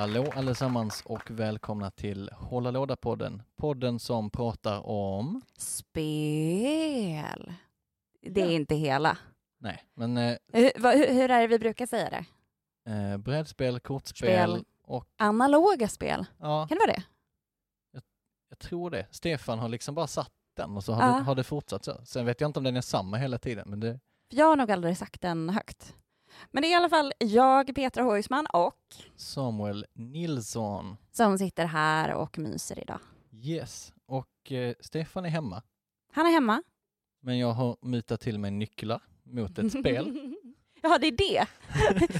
Hallå allesammans och välkomna till Hålla låda-podden. Podden som pratar om... Spel. Det är Ja. inte hela. Nej, men eh, Hur, hur, hur är det vi brukar säga det? eh, brädspel, kortspel Spel. och... Analoga spel. Ja, Kan det vara det? jag tror det. Stefan har liksom bara satt den och så har, Ja. det, har det fortsatt så. Sen vet jag inte om den är samma hela tiden, men det... Jag har nog aldrig sagt den högt. Men det är i alla fall jag, Petra Hoisman och Samuel Nilsson. som sitter här och myser idag. Yes. Och eh, Stefan är hemma, Han är hemma. men jag har mutat till mig nycklar mot ett spel. ja, det är det.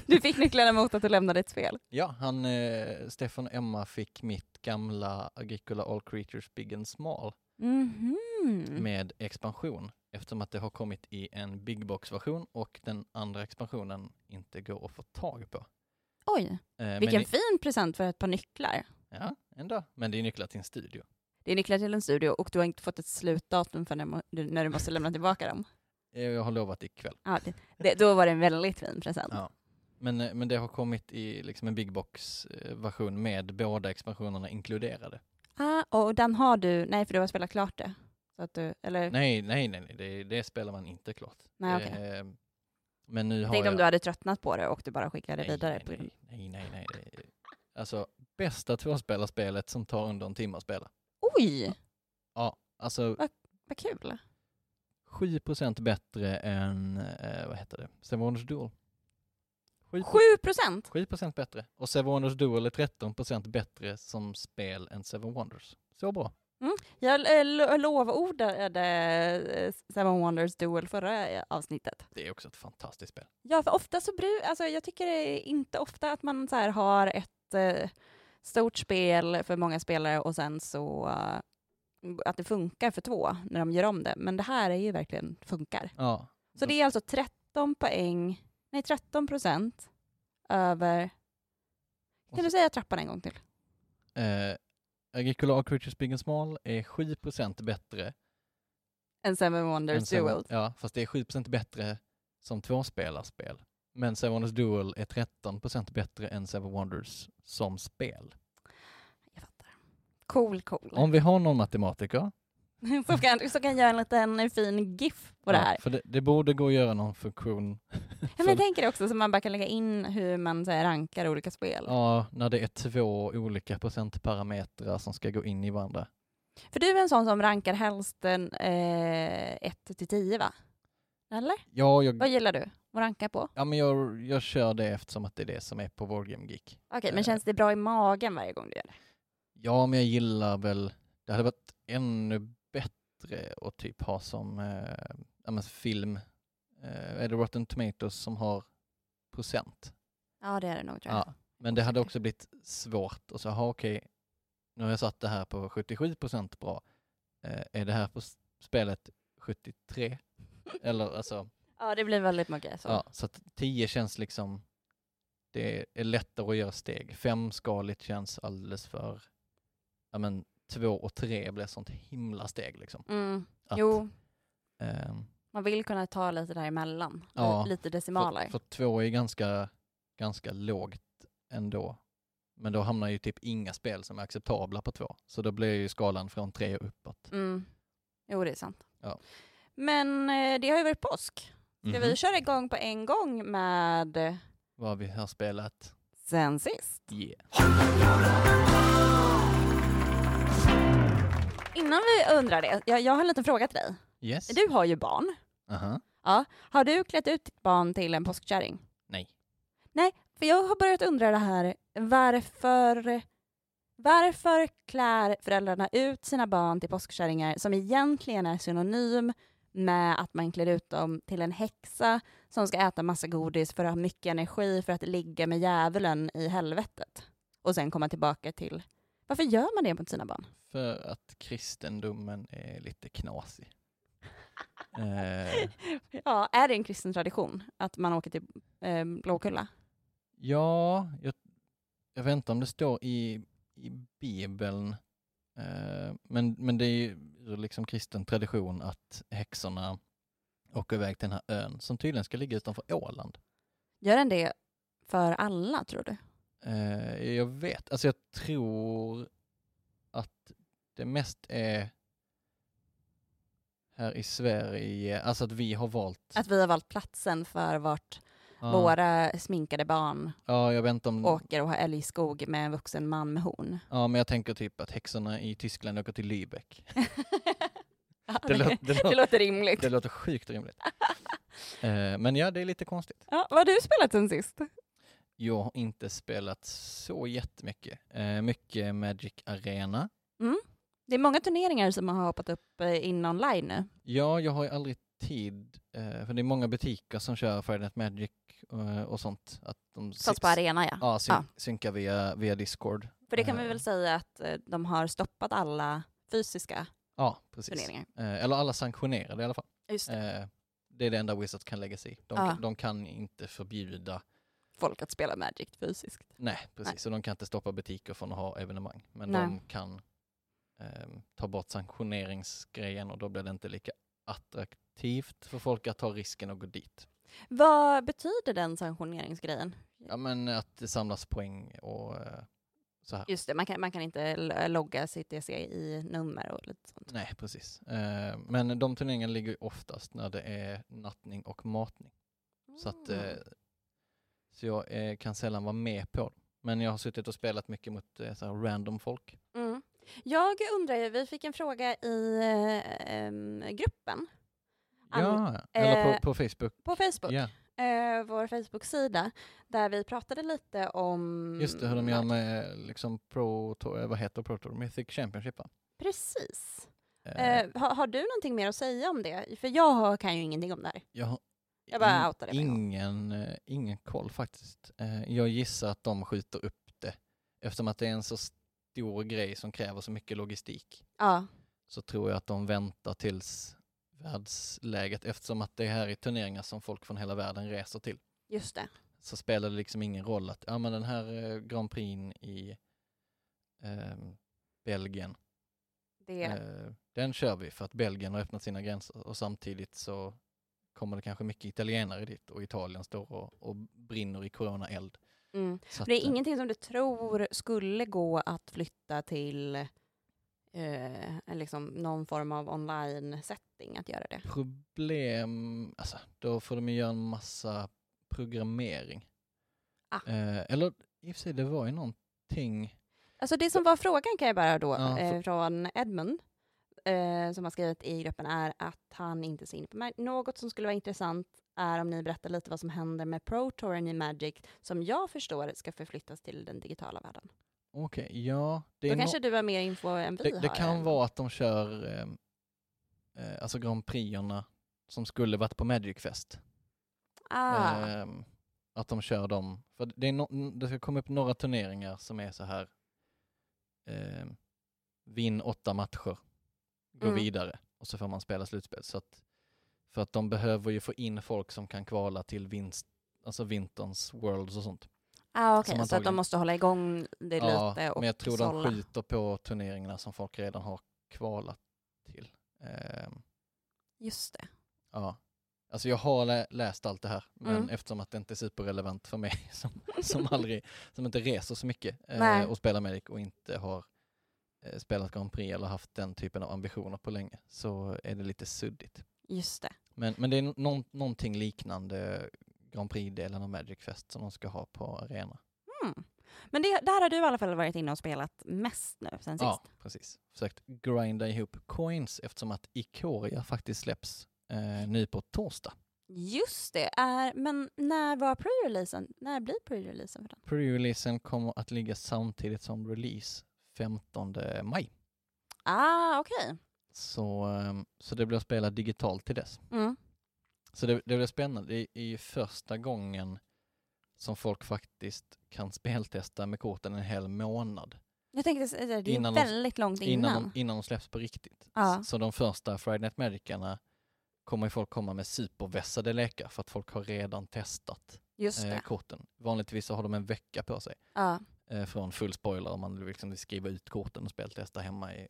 Du fick nycklarna mot att du lämnade ett spel. Ja, han, eh, Stefan och Emma fick mitt gamla Agricola All Creatures Big and Small Mhm. med expansion eftersom att det har kommit i en big box-version och den andra expansionen inte går att få tag på. Oj, Eh, vilken fin present för ett par nycklar. Ja, ändå. Men det är nycklar till en studio. Det är nycklar till en studio och du har inte fått ett slutdatum för när, när du måste lämna tillbaka dem. Eh, Jag har lovat ikväll. Ja, det, det, då var det en väldigt fin present. Ja. Men, eh, men det har kommit i liksom en big box-version med båda expansionerna inkluderade. Ah, och den har du, nej för du har spelat klart det. Så att du, eller, Nej, nej, nej, nej det, det spelar man inte klart. Nej, okej. Eh, Men nu har tänkte jag... om du hade tröttnat på det och du bara skickade nej, vidare. nej, nej, nej, nej, nej. det Alltså, bästa tvåspelarspelet som tar under en timme att spela. Oj, Ja, alltså vad kul. 7% bättre än, eh, vad heter det, Seven Duel. 7, 7 procent? 7% bättre. Och Seven Wonders Duel är 13% bättre som spel än Seven Wonders. Så bra. Jag eh, lo- lovordade eh, Seven Wonders Duel förra eh, avsnittet. Det är också ett fantastiskt spel. Ja, för ofta så bru- alltså jag tycker inte ofta att man så här har ett eh, stort spel för många spelare och sen så eh, att det funkar för två när de gör om det. Men det här är ju verkligen funkar. Ja. Så det är alltså 13 poäng, nej 13 procent över... Kan du säga trappan en gång till? Eh, Agricola Creatures Big and Small är 7% bättre En Seven än Wonders Seven, Duel. Ja, fast det är 7% bättre som tvåspelarspel. Men Seven Wonders Duel är 13% bättre än Seven Wonders som spel. Jag fattar. Cool, cool. Om vi har någon matematiker så, kan, så kan jag göra en liten fin GIF på det Ja, här. För det, det borde gå att göra någon funktion. Ja, men jag tänker också så man bara kan lägga in hur man så här, rankar olika spel. Ja, när det är två olika procentparametrar som ska gå in i varandra. För du är en sån som rankar helst en, eh, 1 till 10 va? Eller? Ja, jag, Vad gillar du? Vad rankar på? ja men jag, jag kör det eftersom att det är det som är på Wargame Geek. Okej, men Eh. känns det bra i magen varje gång du gör det? Ja, men jag gillar väl, det hade varit ännu bättre att typ ha som eh, men film, eh, är det Rotten Tomatoes som har procent? Ja, det är det nog tror jag. Ja, men det hade också blivit svårt och så, ha okej, nu har jag satt det här på 77 procent bra. Eh, är det här på spelet 73? Eller alltså, Ja, det blir väldigt mycket så. ja, så att 10 känns liksom, det är lättare att göra steg. Femskaligt känns alldeles för, ja men två och tre blir sånt himla steg liksom. Mm. Att, Jo, ehm, man vill kunna ta lite däremellan. Ja, lite decimaler. För, för två är ganska, ganska lågt ändå. Men då hamnar ju typ inga spel som är acceptabla på två. Så då blir ju skalan från tre och uppåt. Mm. Jo, det är sant. Ja. Men eh, det har ju varit påsk. Ska Mhm. vi köra igång på en gång med eh, Vad vi har spelat. Sen sist? Yeah. Innan vi undrar det, jag, jag har en liten fråga till dig. Yes. Du har ju barn. Aha. Ja. Har du klätt ut ditt barn till en påskkärring? Nej. Nej, för jag har börjat undra det här, varför, varför klär föräldrarna ut sina barn till påskkärringar som egentligen är synonym med att man klär ut dem till en häxa som ska äta massa godis för att ha mycket energi för att ligga med djävulen i helvetet och sen komma tillbaka till... Varför gör man det mot sina barn? För att kristendomen är lite knasig. eh, Ja, är det en kristen tradition att man åker till eh, Blåkulla? ja, jag, jag vet inte om det står i, i Bibeln, eh, men, men det är ju liksom kristen tradition att häxorna åker iväg till den här ön som tydligen ska ligga utanför Åland. Gör den det för alla, tror du? Eh, jag vet, alltså jag tror att det mest är här i Sverige, alltså att vi har valt... Att vi har valt platsen för vart ja, våra sminkade barn ja, jag vet om... åker och har älgskog med en vuxen man med horn. Ja, men jag tänker typ att häxorna i Tyskland åker till Lübeck. ja, Det, det, det lå- låter rimligt. det låter sjukt rimligt. Eh, men ja, det är lite konstigt. Ja, vad har du spelat sen sist? Jag har inte spelat så jättemycket. Eh, mycket Magic Arena. Det är många turneringar som har hoppat upp eh, in online nu. Ja, jag har ju aldrig tid, eh, för det är många butiker som kör Friday Night Magic eh, och sånt. Att de Fast sits- på arena ja. Ja, syn- Ja. synkar via, via Discord. För det kan vi väl säga att de har stoppat alla fysiska Ja, precis. turneringar. Eller alla sanktionerade i alla fall. Just det. Det är det enda Wizards kan lägga sig i. De, Ja. de kan inte förbjuda, Folk att spela Magic fysiskt. nej precis, och de kan inte stoppa butiker från att ha evenemang. Men Nej. de kan ehm, ta bort sanktioneringsgrejen och då blir det inte lika attraktivt för folk att ta risken att gå dit. Vad betyder den sanktioneringsgrejen? Ja men att det samlas poäng och eh, så här. Just det, man kan, man kan inte l- logga sitt DC i nummer och lite sånt. Nej precis. Eh, men de turneringarna ligger ju oftast när det är nattning och matning. Så att Mm. eh, så jag eh, kan sällan vara med på dem. Men jag har suttit och spelat mycket mot eh, så random folk. Mm. Jag undrar ju, vi fick en fråga i eh, gruppen An- ja, eller eh, på, på Facebook. på Facebook, Ja, eh, vår Facebook-sida, där vi pratade lite om... just det, hur de gör med liksom Pro Tour, eh, vad heter Pro Tour? Mythic Championship va? Precis. Eh, Eh, har, har du någonting mer att säga om det? För jag kan ju ingenting om det här. jag har Jag bara en gång. ingen, eh, ingen koll faktiskt. Eh, jag gissar att de skjuter upp det. Eftersom att det är en så stor grej som kräver så mycket logistik. Ja, så tror jag att de väntar tills världsläget, eftersom att det här är turneringar som folk från hela världen reser till, just det. så spelar det liksom ingen roll att ja, men den här eh, Grand Prix i ehm, Belgien, det eh, den kör vi för att Belgien har öppnat sina gränser och samtidigt så kommer det kanske mycket italienare dit och Italien står och, och brinner i corona-eld. mm. Det är eh, ingenting som du tror skulle gå att flytta till eh, liksom någon form av online-setting att göra det? problem, alltså då får de ju göra en massa programmering. Ah. Eh, eller i och för sig, det var ju någonting, Alltså det som var frågan kan jag bara då, Ja, för- eh, från Edmund, eh, som har skrivit i gruppen, är att han inte ser in på. Något som skulle vara intressant är om ni berättar lite vad som händer med Pro Touren i Magic, som jag förstår ska förflyttas till den digitala världen. okej, ja. Det, Då är no- kanske du har mer info än vi det, har. det kan eller? vara att de kör ehm, eh, alltså Grand Prixerna som skulle varit på Magic Fest. Ah, Ehm, att de kör dem, för det, är no- det ska komma upp några turneringar som är så här ehm, vinn åtta matcher, gå Mm. vidare och så får man spela slutspel. Så att, för att de behöver ju få in folk som kan kvala till vinst, alltså vinterns worlds och sånt. ah, okej, som så att de måste hålla igång det lite och men jag tror sålla. de skjuter på turneringarna som folk redan har kvalat till. Ehm, Just det. ja. Alltså jag har lä- läst allt det här, men Mm. eftersom att det inte är superrelevant för mig som, som aldrig, som inte reser så mycket eh, och spelar Magic och inte har spelat Grand Prix eller haft den typen av ambitioner på länge, så är det lite suddigt. Just det. Men, men det är någon, någonting liknande Grand Prix-delen av Magic Fest som de ska ha på arena. Mm. Men det, där har du i alla fall varit inne och spelat mest nu sen sist. Ja, precis. Försökt grinda ihop coins eftersom att Ikoria faktiskt släpps eh, nu på torsdag. Just det. Är, men när var pre-releasen? När blir pre-releasen för den? Pre-releasen kommer att ligga samtidigt som release 15 maj. Ah, okej. Så, ehm, så det blir att spela digitalt till dess. Mm. Så det, det blir spännande. Det är ju första gången som folk faktiskt kan speltesta med korten en hel månad. Jag tänkte säga det är Innan de- väldigt långt innan. innan, de, innan de släpps på riktigt. Ja. Så, de första Friday Night Magicarna kommer folk komma med supervässade lekar för att folk har redan testat eh, det. korten. Vanligtvis så har de en vecka på sig Ja. Eh, från full spoiler om man liksom vill skriva ut korten och speltesta hemma i,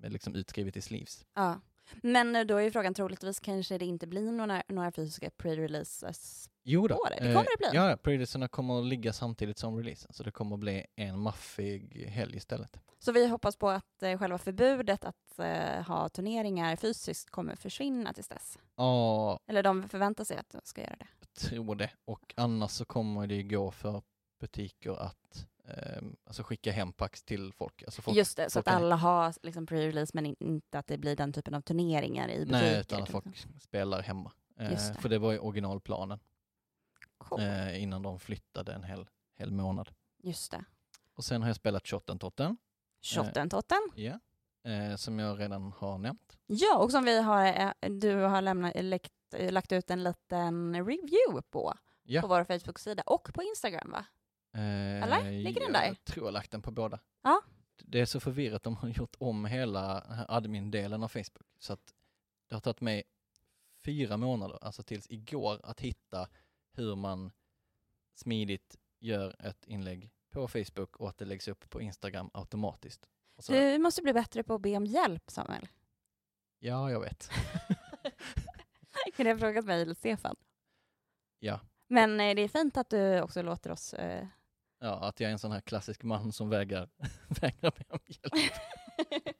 med liksom utskrivet i sleeves. Ja. Men eh, då är ju frågan troligtvis kanske det inte blir några, några fysiska pre-releases. Jo då. Det, kommer det bli. Ja, pre-releaserna kommer att ligga samtidigt som releasen så det kommer att bli en maffig helg istället. Så vi hoppas på att eh, själva förbudet att eh, ha turneringar fysiskt kommer försvinna tills dess. Ja, Eller de förväntar sig att de ska göra det. jag tror det. Och annars så kommer det gå för butiker att eh, alltså skicka hem packs till folk. Alltså folk Just det, så folk att kan- alla har liksom pre-release men in, inte att det blir den typen av turneringar i butiker. Nej, utan att till folk spelar hemma. Eh, för det var ju originalplanen Cool. eh, innan de flyttade en hel, hel månad. Just det. Och sen har jag spelat Shottentotten, Shottentotten. ja, eh, som jag redan har nämnt. Ja, och som vi har, eh, du har lämnat, eh, lagt ut en liten review på, Ja. på vår Facebook-sida och på Instagram va? Eh, Eller? Ligger den där? Jag tror jag lagt den på båda. Ja. Det är så förvirrat, de har gjort om hela admin-delen av Facebook. Så att det har tagit mig fyra månader, alltså tills igår, att hitta hur man smidigt gör ett inlägg på Facebook och att det läggs upp på Instagram automatiskt. Du måste bli bättre på att be om hjälp Samuel. Ja, jag vet. Det har frågat mig eller Stefan. Ja. Men eh, det är fint att du också låter oss eh, Ja, att jag är en sån här klassisk man som vägrar, vägrar be om hjälp.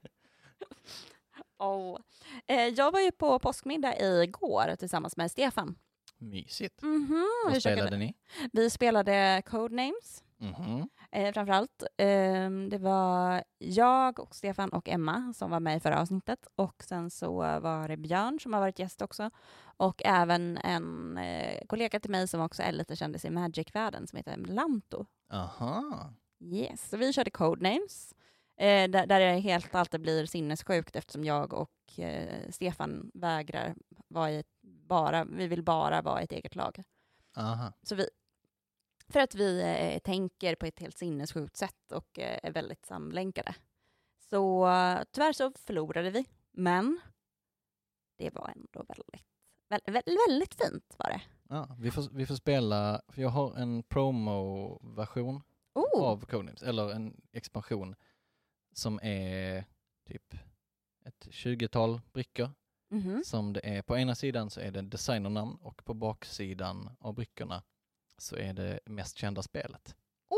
oh. eh, Jag var ju på påskmiddag igår tillsammans med Stefan. Mysigt. Mhm, Vad vi, spelade ni? vi spelade Codenames Mhm. eh, framförallt. Eh, det var jag och Stefan och Emma som var med i förra avsnittet och sen så var det Björn som har varit gäst också och även en eh, kollega till mig som också är lite kändis i Magic-världen som heter Lanto. Aha. Yes, så vi körde Codenames eh, där, där det helt alltid blir sinnessjukt eftersom jag och eh, Stefan vägrar vara i ett, bara, vi vill bara vara ett eget lag. Aha. Så vi, för att vi eh, tänker på ett helt sinnessjukt sätt och eh, är väldigt samlänkade. Så tyvärr så förlorade vi, men det var ändå väldigt, väldigt, väldigt, väldigt fint var det. Ja, vi, får, vi får spela, för jag har en promo-version Oh, av Codenames, eller en expansion som är typ ett 20-tal brickor. mhm. Som det är, på ena sidan så är det designernamn och på baksidan av brickorna så är det mest kända spelet.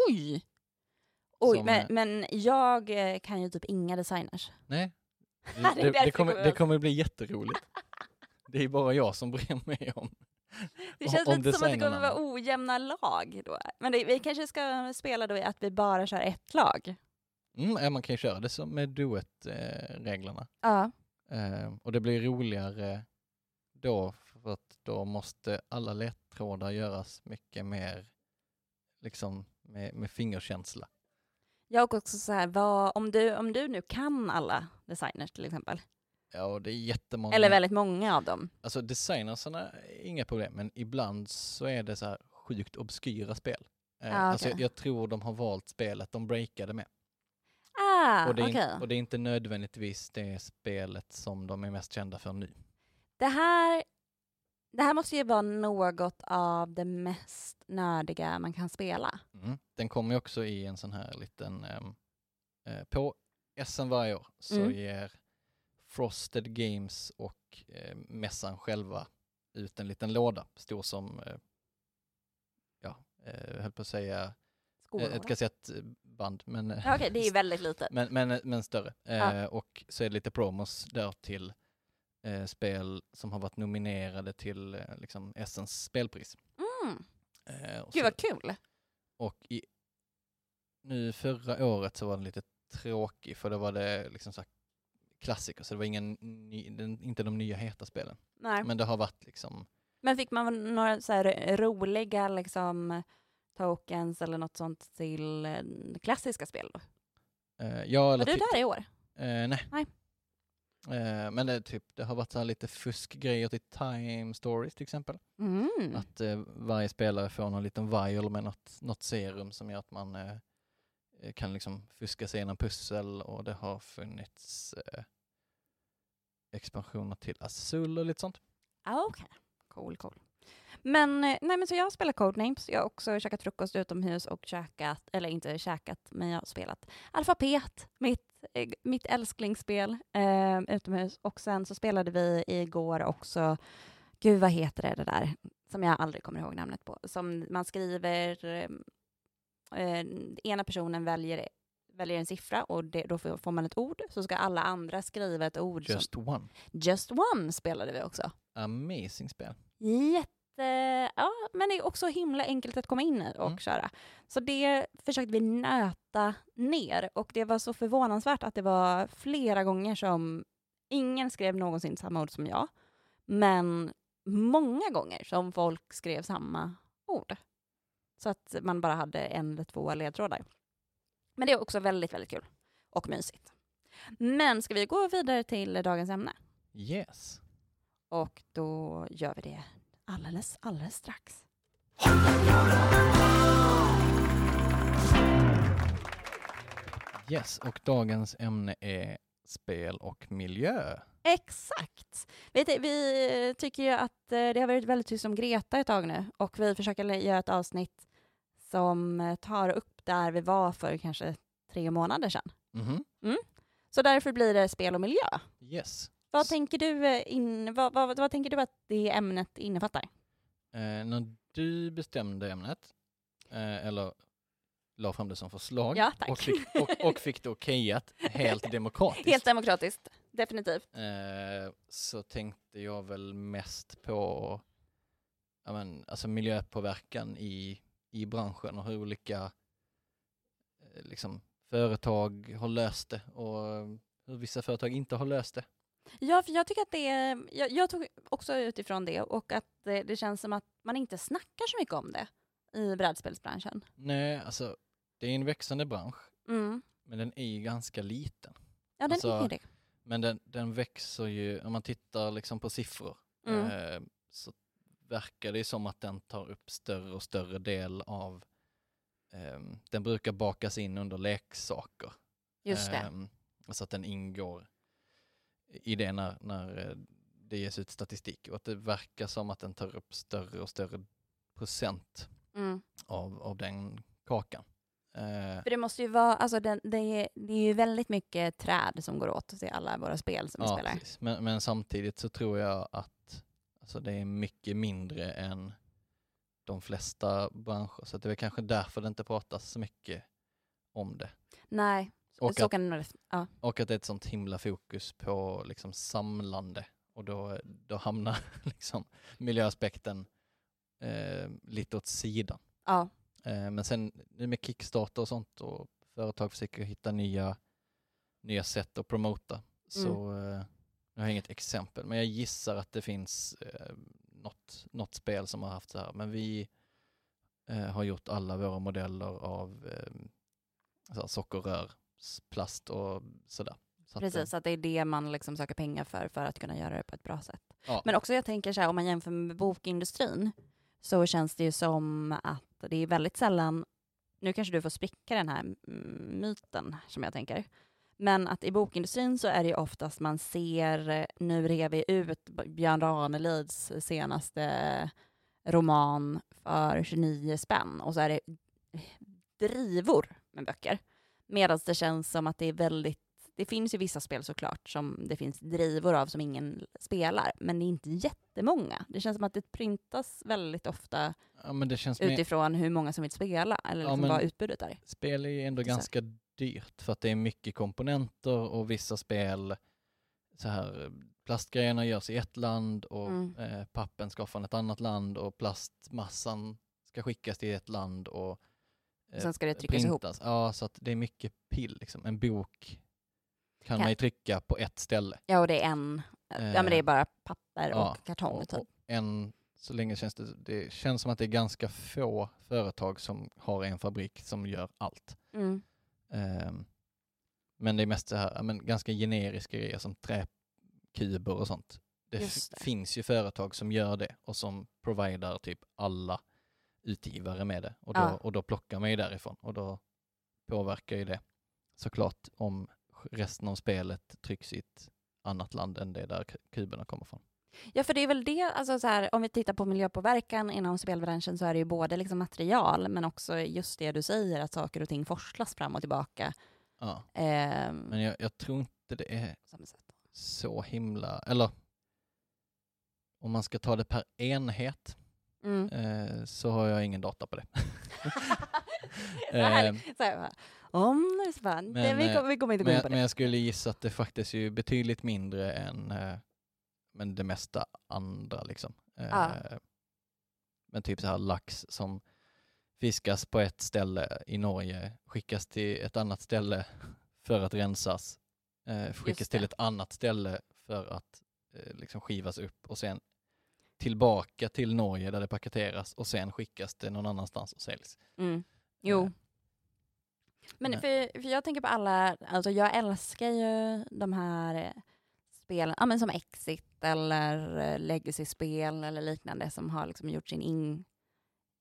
Oj! Oj, Som, men, eh, men jag eh, kan ju typ inga designers. Nej, Det det, det, kommer, det kommer bli jätteroligt. Det är bara jag som bryr mig om Det känns om lite som att det kommer vara ojämna lag då. Men det, vi kanske ska spela då i att vi bara kör ett lag. Mm, man kan ju köra det som med duet-reglerna. Ja. Eh, och det blir roligare då för att då måste alla ledtrådar göras mycket mer liksom med, med fingerkänsla. Jag och också så här, vad, om, du, om du nu kan alla designers till exempel, Ja, det är jättemånga. eller väldigt många av dem. Alltså designersarna inga problem, men ibland så är det så här sjukt obskyra spel. Eh, Ah, alltså, okej. jag, jag tror de har valt spelet de breakade med. Ah, och, det är okej. in, och det är inte nödvändigtvis det spelet som de är mest kända för nu. Det här, det här måste ju vara något av det mest nördiga man kan spela. Mm. Den kommer ju också i en sån här liten... ehm, eh, på SM varje år så Mm. ger Frosted Games och eh, mässan själva ut en liten låda, stor som, eh, ja, eh, höll på att säga eh, Skolor. ett kassettband, men, eh, Ja, Okej, det är väldigt litet. men, men, men större. Eh, Ja. Och så är det lite promos där till eh, spel som har varit nominerade till eh, liksom SMs spelpris. Mm. Eh, Gud vad kul. och i, nu förra året så var den lite tråkig för då var det liksom så klassiker så det var ingen ny, den, inte de nya heta spelen. Nej. Men, Men det har varit liksom, fick man några så här roliga liksom, tokens eller något sånt till eh, klassiska spel då? eh, ja Var eller du typ, där i år? eh, nej. Nej. Eh, men det, typ, det har varit så här lite fuskgrejer till Time Stories till exempel. Mm. Att eh, varje spelare får någon liten vial med något, något serum som gör att man kan liksom fuska sig igenom pussel och det har funnits eh, expansioner till Azul och lite sånt. Ah, Okej, cool, cool. Men, eh, nej, men så jag har spelat Codenames, jag har också käkat frukost utomhus och käkat, eller inte käkat, men jag har spelat Alfapet, mitt, eh, mitt älsklingsspel eh, utomhus. Och sen så spelade vi igår också, gud vad heter det, det där, som jag aldrig kommer ihåg namnet på, som man skriver, eh, ena personen väljer, väljer en siffra och det, då får man ett ord, så ska alla andra skriva ett ord. Som, Just One. Just One spelade vi också. Amazing spel. Jätte... Ja, men det är också himla enkelt att komma in i och Mm. köra. Så det försökte vi nöta ner och det var så förvånansvärt att det var flera gånger som ingen skrev någonsin samma ord som jag, men många gånger som folk skrev samma ord. Så att man bara hade en eller två ledtrådar. Men det är också väldigt, väldigt kul och mysigt. Men ska vi gå vidare till dagens ämne? Yes. Och då gör vi det alldeles, alldeles strax. Yes, och dagens ämne är spel och miljö. Exakt! Du, vi tycker ju att eh, det har varit väldigt tyst om Greta ett tag nu och vi försöker göra ett avsnitt som eh, tar upp där vi var för kanske tre månader sedan. Mhm. Så därför blir det spel och miljö. Yes. Vad tänker du, eh, in, vad, vad, vad tänker du att det ämnet innefattar? Eh, när du bestämde ämnet, eh, eller la fram det som förslag Ja, och, fick, och, och fick det okejat helt demokratiskt, Helt demokratiskt, definitivt. eh, så tänkte jag väl mest på ja, men, alltså miljöpåverkan i, i branschen och hur olika liksom, företag har löst det och hur vissa företag inte har löst det. Ja, för jag tycker att det är, jag, jag tog också utifrån det och att det, det känns som att man inte snackar så mycket om det i brädspelsbranschen. Nej, alltså det är en växande bransch, Mm. men den är ju ganska liten. Ja, den Alltså, är det. Men den, den växer ju, om man tittar liksom på siffror, Mm. eh, så verkar det som att den tar upp större och större del av, ehm, den brukar bakas in under leksaker. Just det. Ehm, så att den ingår i det när, när eh, det ges ut statistik och att det verkar som att den tar upp större och större procent Mm. av, av den kakan. Eh, För det måste ju vara, alltså den, det, är, det är ju väldigt mycket träd som går åt till alla våra spel som vi ja, spelar. precis. Men, men samtidigt så tror jag att alltså, det är mycket mindre än de flesta branscher. Så det är kanske därför det inte pratas så mycket om det. Nej, Och så att, kan det. Ja. och att det är ett sånt himla fokus på liksom samlande. Och då, då hamnar liksom miljöaspekten eh, lite åt sidan. ja. Eh, men sen nu med Kickstarter och sånt och företag försöker hitta nya, nya sätt att promota. Så eh, jag har inget exempel, men jag gissar att det finns eh, något, något spel som har haft så här. Men vi eh, har gjort alla våra modeller av eh, så här, sockerrör, plast och sådär. Så att, eh, Precis, att det är det man liksom söker pengar för, för att kunna göra det på ett bra sätt. Ja. Men också jag tänker så här, om man jämför med bokindustrin, så känns det ju som att det är väldigt sällan, nu kanske du får spricka den här myten som jag tänker, men att i bokindustrin så är det ju oftast man ser, eh, nu rev vi ut Björn Ranelids senaste roman för 29 spänn och så är det drivor med böcker. Medan det känns som att det är väldigt det finns ju vissa spel såklart som det finns drivor av som ingen spelar, men det är inte jättemånga. Det känns som att det printas väldigt ofta ja, utifrån hur många som vill spela, eller liksom vad utbudet är. spel är ju ändå ganska dyrt för att det är mycket komponenter och vissa spel så här plastgrejerna görs i ett land och Mm. eh, pappen ska från ett annat land och plastmassan ska skickas till ett land och Och sen ska det tryckas ihop. Ja, så att det är mycket pill liksom. En bok kan Kan- man ju trycka på ett ställe. Ja, och det är en, ja men det är bara papper ja, och kartong och, typ. och en, så länge känns det, det känns som att det är ganska få företag som har en fabrik som gör allt. Mm. Ehm, men det är mest så här, men ganska generiska grejer som träkuber och sånt. Det, det. finns ju företag som gör det och som providar typ alla utgivare med det. Och då, Ja. och då plockar man ju därifrån och då påverkar ju det såklart om resten av spelet trycks i ett annat land än det där kuberna kommer från. Ja, för det är väl det, alltså så här, om vi tittar på miljöpåverkan inom spelbranschen så är det ju både liksom material men också just det du säger att saker och ting forslas fram och tillbaka. Ja. Ehm, Men jag, jag tror inte det är så himla, eller om man ska ta det per enhet Mm. eh, så har jag ingen data på det. här, Ehm, så här, om det är det, Men, vi, eh, kommer, vi kommer inte gå Men in jag, på men det. jag skulle gissa att det faktiskt är betydligt mindre än eh, men det mesta andra liksom. Eh, Ja. Men typ så här lax som fiskas på ett ställe i Norge, skickas till ett annat ställe för att rensas, eh, skickas till ett annat ställe för att eh, liksom skivas upp och sen tillbaka till Norge där det paketeras och sen skickas det någon annanstans och säljs. Mm. Jo. Eh, Men för, för jag tänker på alla, alltså jag älskar ju de här eh, spelen, ja, men som Exit eller eh, Legacy-spel eller liknande som har liksom gjort sin in,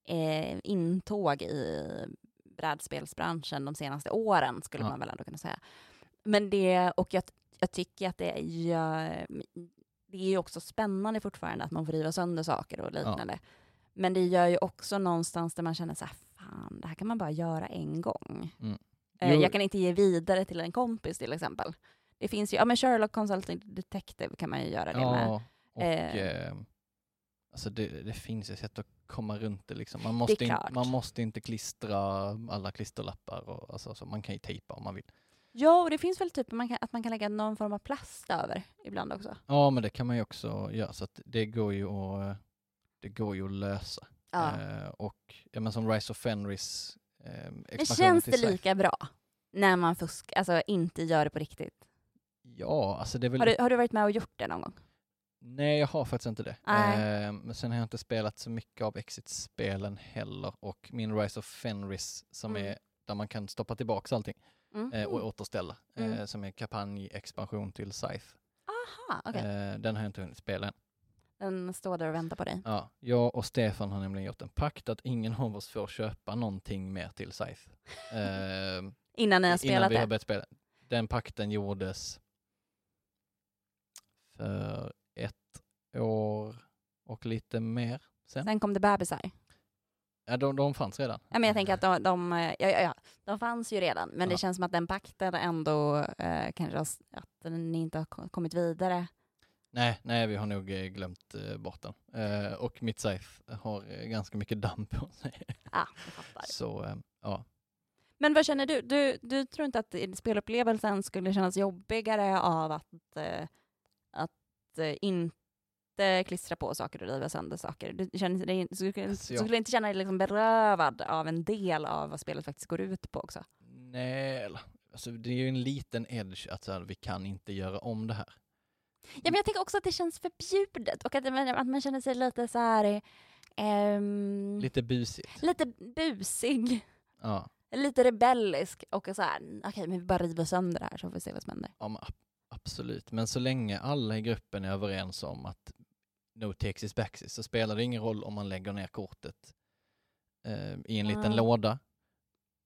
eh, intåg i brädspelsbranschen de senaste åren skulle Ja. man väl ändå kunna säga. Men det, och jag, jag tycker att det gör, det är ju också spännande fortfarande att man får riva sönder saker och liknande. Men det gör ju också någonstans där man känner så här, fan, det här kan man bara göra en gång. Mm. Eh. Jag kan inte ge vidare till en kompis till exempel. Det finns ju, ja men Sherlock Consulting Detective kan man ju göra det med. Ja, och Eh. eh, alltså det, det finns ju sätt att komma runt det. Liksom. Man, måste in, klart. man måste inte klistra alla klisterlappar. Och, alltså, så man kan ju tejpa om man vill. Ja, och det finns väl typ man kan, att man kan lägga någon form av plast över ibland också. Ja, men det kan man ju också göra. Så att det går ju att, det går ju att lösa. Ja. Eh, och ja, men som Rise of Fenris eh, Men känns det lika bra när man fuskar, alltså inte gör det på riktigt? Ja, alltså det är väl... Har du, har du varit med och gjort det någon gång? Nej, jag har faktiskt inte det. Eh, men sen har jag inte spelat så mycket av Exit-spelen heller. Och min Rise of Fenris som Mm. är där man kan stoppa tillbaka allting Mm. eh, och återställa. Mm. Eh, som är kampanj-expansion till Scythe. Aha, okej. Eh, den har jag inte hunnit spela än. Den står där och väntar på dig. Ja, jag och Stefan har nämligen gjort en pakt att ingen av oss får köpa någonting mer till Scythe. Eh, Innan ni har innan spelat vi har det? börjat spela. Den pakten gjordes för ett år och lite mer sen. Sen kom det bebisar. Ja, de, de fanns redan. Ja, men jag tänker att de, de, ja, ja, ja, de fanns ju redan, men det känns som att den pakten ändå eh, kanske har, att den inte har ko- kommit vidare. Nej, nej, vi har nog eh, glömt eh, bort den. Eh, och mitt Scythe har eh, ganska mycket damm på sig. Ah, jag fattar. Så eh, ja. Men vad känner du? du? Du tror inte att spelupplevelsen skulle kännas jobbigare av att, eh, att eh, inte klistra på saker och riva sönder saker? Du känner dig, du skulle, Alltså, jag- skulle inte känna dig liksom berövad av en del av vad spelet faktiskt går ut på också? Nej, alltså, det är ju en liten edge att så här, vi kan inte göra om det här. Ja, men jag tänker också att det känns förbjudet och att, man- att man känner sig lite så här... ehm, Lite busigt. lite busig, Ja, lite rebellisk och så här, okej men vi bara river sönder det här så får vi se vad som händer. ja men, absolut. Men så länge alla i gruppen är överens om att no takes is backsies så spelar det ingen roll om man lägger ner kortet eh, i en liten låda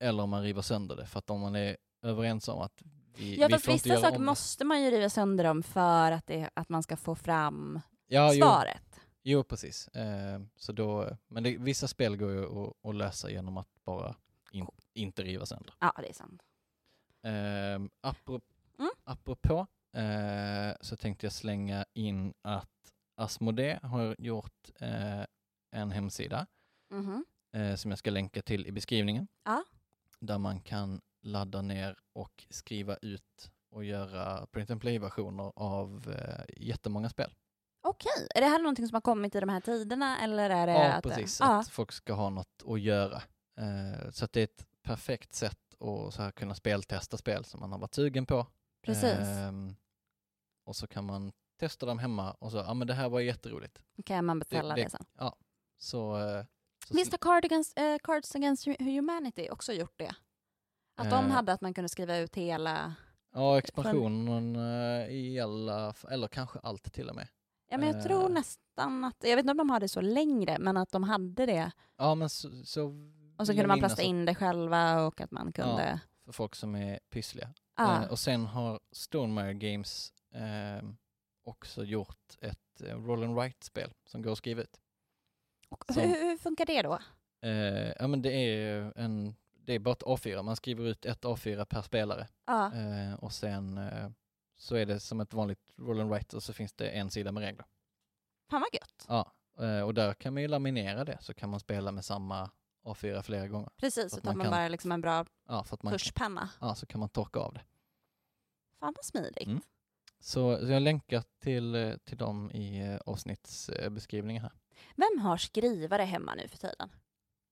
eller om man river sönder det. För att om man är överens om att vi, Ja vi får vissa saker måste man ju riva sönder dem för att, det, att man ska få fram ja, jo, svaret. Jo, precis. Eh, så då, men det, vissa spel går ju att, att lösa genom att bara in, inte riva sönder. Ja det är sant. Eh, apropå, Mm. apropå eh, så tänkte jag slänga in att Asmodee har gjort eh, en hemsida Mhm. eh, som jag ska länka till i beskrivningen. Ja. Där man kan ladda ner och skriva ut och göra print and play-versioner av eh, jättemånga spel. Okej, är det här någonting som har kommit i de här tiderna eller är det Ja, att... precis. Att folk ska ha något att göra. Eh, så att det är ett perfekt sätt att så här kunna speltesta spel som man har varit sugen på. Precis. Ehm, och så kan man testa dem hemma och så, ja men det här var jätteroligt. Kan man beställa det, det- sen. Så, eh, så Visst har Card Against, eh, Cards Against Humanity också gjort det? Att de Eh. hade att man kunde skriva ut hela... ja, expansionen eh, i alla, eller kanske allt till och med. Ja men jag Eh. tror nästan att, jag vet inte om de har det så längre, men att de hade det. Ja men så, så Och så kunde man plasta in det själva och att man kunde... för folk som är pyssliga. Ja. Eh, och sen har Stonemaier Games eh, också gjort ett eh, roll and write-spel som går att skriva ut. Som- hur, hur funkar det då? Eh, ja men det är en, det är bara ett A4, man skriver ut ett A4 per spelare. Ja. Eh, och sen eh, så är det som ett vanligt roll and write och så finns det en sida med regler. Fan vad gött. Ja, och där kan man ju laminera det så kan man spela med samma A4 flera gånger. Precis, utan man man kan- bara liksom en bra Ja, för att man, pushpenna. ja, så kan man torka av det. Fan vad smidigt. Mm. Så, så jag länkar till, eh, till dem i eh, avsnittsbeskrivningen här. Vem har skrivare hemma nu för tiden?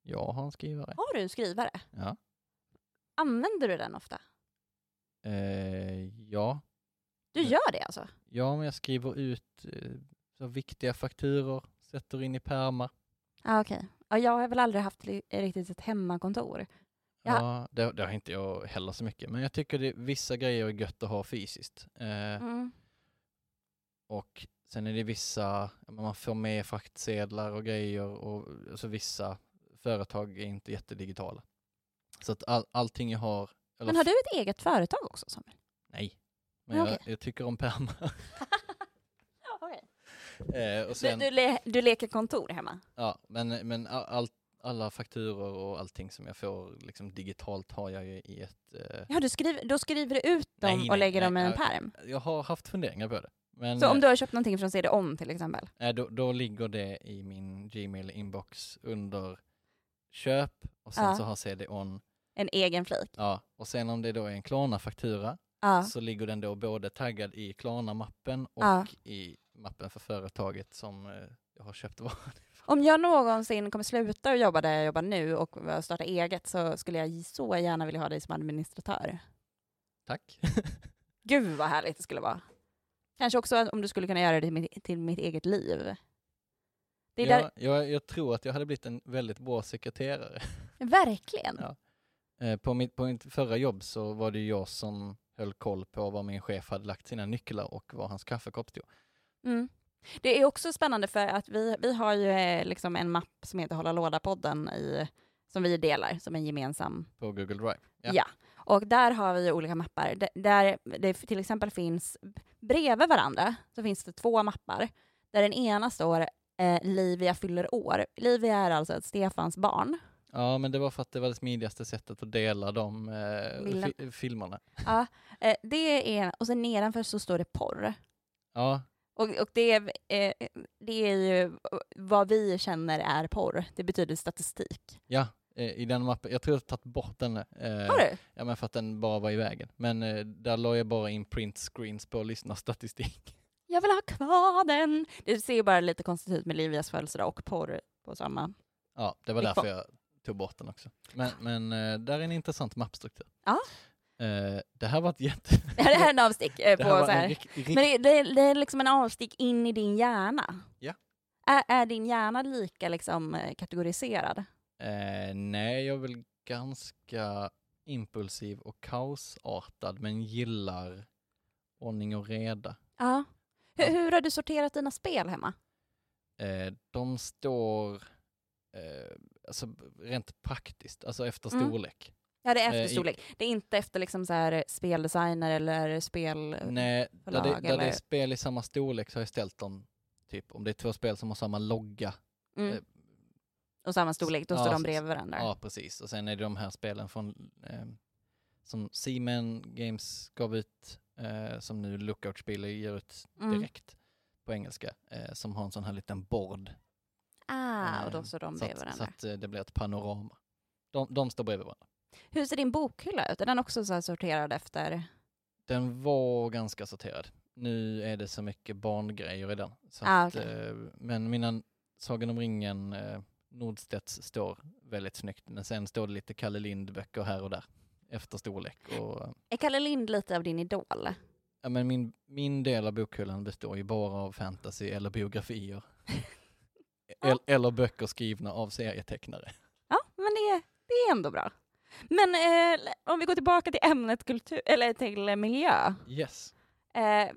Jag har en skrivare. Har du skrivare? Ja. Använder du den ofta? Eh, ja. Du gör det alltså? ja, men jag skriver ut eh, så viktiga fakturor, sätter in i pärmar. Ja, okej. Ja, jag har väl aldrig haft riktigt ett hemmakontor. Ja. Ja, det, det har inte jag heller så mycket, men jag tycker det, vissa grejer är gött att ha fysiskt. Eh, Mm. Och sen är det vissa, man får med fraktsedlar och grejer och alltså vissa företag är inte jättedigitala. Så att all, allting jag har, eller Men har du ett eget företag också Samuel? nej, men jag, okej. jag tycker om pärmar. eh, och Du, sen, du, le- du leker kontor hemma? ja, men, men all, all, alla fakturor och allting som jag får liksom digitalt har jag ju i ett, eh, Ja, du skriver, då skriver du ut dem Nej, och nej, lägger nej, dem i en jag- pärm? jag har haft funderingar på det. Men Så om du har köpt någonting från CD-ON till exempel? eh, då, då ligger det i min Gmail inbox under köp och sen Ja. så har CD-ON En egen flik? Ja, och sen om det då är en Klarna-faktura Ja. så ligger den då både taggad i Klarna-mappen och Ja. i mappen för företaget som eh, jag har köpt varan. Om jag någonsin kommer sluta att jobba där jag jobbar nu och starta eget så skulle jag så gärna vilja ha dig som administratör. Tack. Gud vad härligt det skulle vara. Kanske också om du skulle kunna göra det till mitt, till mitt eget liv. Det är jag, jag, jag tror att jag hade blivit en väldigt bra sekreterare. verkligen. Ja. Eh, På mitt, på mitt förra jobb så var det jag som höll koll på var min chef hade lagt sina nycklar och var hans kaffekopp stod. Mm. Det är också spännande för att vi, vi har ju eh, liksom en mapp som heter Hålla låda-podden i, som vi delar som en gemensam På Google Drive. Ja. Och där har vi olika mappar. D- Där det till exempel finns bredvid varandra så finns det två mappar. Där den ena står eh, Livia fyller år. Livia är alltså ett Stefans barn. Ja, men det var för att det var det smidigaste sättet att dela de eh, fi- filmerna. Eh, det är, och sen nedanför så står det porr. Ja, Och, och det, är, eh, det är ju vad vi känner är porr. Det betyder statistik. ja. eh, I den mappen, jag tror jag har tagit bort den. eh, Har du? Ja men för att den bara var i vägen. Men eh, där la jag bara in print screens på lyssnarstatistik. Jag vill ha kvar den. Det ser ju bara lite konstigt ut med Livias födelsedag och porr på samma. Ja, det var därför jag tog bort den också. Men, men eh, där är en intressant mappstruktur. Ja. Eh, det här var ett jätte... Det här är en avstick. Eh, på så här. en rik, rik... Men det, det, det är liksom en avstick in i din hjärna. Ja. Är, är din hjärna lika liksom, eh, kategoriserad? eh, Nej, jag är väl ganska impulsiv och kaosartad men gillar ordning och reda. Ja. Hur, Ja. hur har du sorterat dina spel hemma? Eh, de står alltså rent praktiskt, alltså efter Mm. Ja, det är Eh, efter i- storlek. Det är inte efter liksom så här speldesigner eller spel... Nej, där det, där det eller? är spel i samma storlek så har jag ställt dem, typ om det är två spel som har samma logga. Mm. eh, Och samma storlek, då ja, står de bredvid varandra. Ja, precis. Och sen är det de här spelen från eh, som Seaman Games gav ut, eh, som nu Lookout Spieler ger ut Mm. direkt på engelska, eh, som har en sån här liten board. Ah, och då Eh, står de så bredvid att, så varandra. att eh, det blir ett panorama. De, de står bredvid varandra. Hur ser din bokhylla ut? Är den också så sorterad efter... Den var ganska sorterad. Nu är det så mycket barngrejer i den. Ah, att, okej. eh, men mina Sagan om ringen, eh, Nordstedts står väldigt snyggt. Men sen står det lite Kalle Lind-böcker här och där efter storlek. Och, eh, Är Kalle Lind lite av din idol? ja, men min, min del av bokhyllan består ju bara av fantasy eller biografier. El, eller böcker skrivna av serietecknare. Ja, men det, det är ändå bra. Men eh, om vi går tillbaka till ämnet kultur, eller till miljö. Yes. Eh,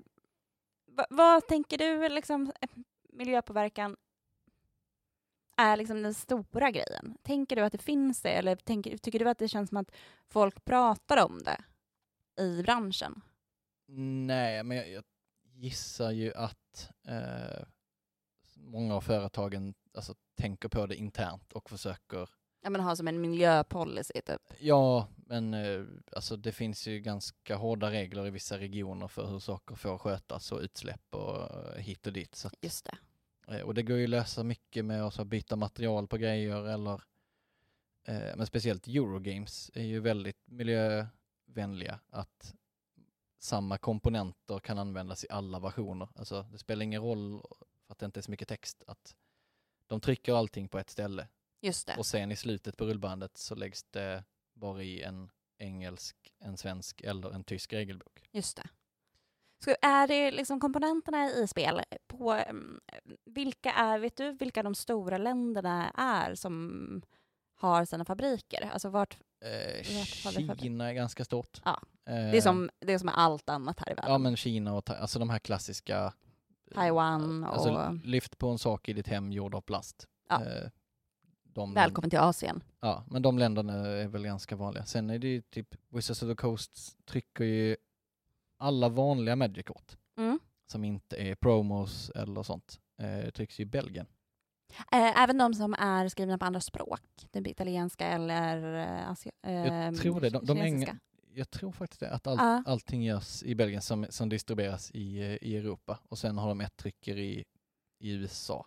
va, vad tänker du liksom, eh, miljöpåverkan? är liksom den stora grejen? Tänker du att det finns det, eller tänker, tycker du att det känns som att folk pratar om det i branschen? Nej, men jag, jag gissar ju att eh, många av företagen alltså, tänker på det internt och försöker Ja, men ha som en miljöpolicy typ. Ja, men eh, alltså det finns ju ganska hårda regler i vissa regioner för hur saker får skötas och utsläpp och eh, hit och dit. Så att, Just det. eh, och det går ju att lösa mycket med att byta material på grejer eller eh, men speciellt Eurogames är ju väldigt miljövänliga att samma komponenter kan användas i alla versioner. Alltså det spelar ingen roll för att det inte är så mycket text att de trycker allting på ett ställe Just det. och sen i slutet på rullbandet så läggs det bara i en engelsk, en svensk eller en tysk regelbok. Just det. Så är det liksom komponenterna i spel, på, mm, vilka är, vet du vilka de stora länderna är som har sina fabriker? Alltså vart, Eh, Vart? Kina är ganska stort. Ja, Eh, det, är som, det är som med allt annat här i världen. Ja men Kina och alltså de här klassiska eh, Taiwan och... Alltså lyft på en sak i ditt hem gjord av plast. Ja. Eh, de, Välkommen till Asien. Ja, men de länderna är väl ganska vanliga. Sen är det ju typ Wizards of the Coast trycker ju alla vanliga Magic-kort Mm. som inte är promos eller sånt. Eh, trycks ju i Belgien. Eh, även de som är skrivna på andra språk, typ italienska eller eh, asia, eh, Jag tror det. De, de kinesiska. jag tror faktiskt det, att all, Ja. allting görs i Belgien som, som distribueras i, eh, i Europa och sen har de ett trycker i, i USA.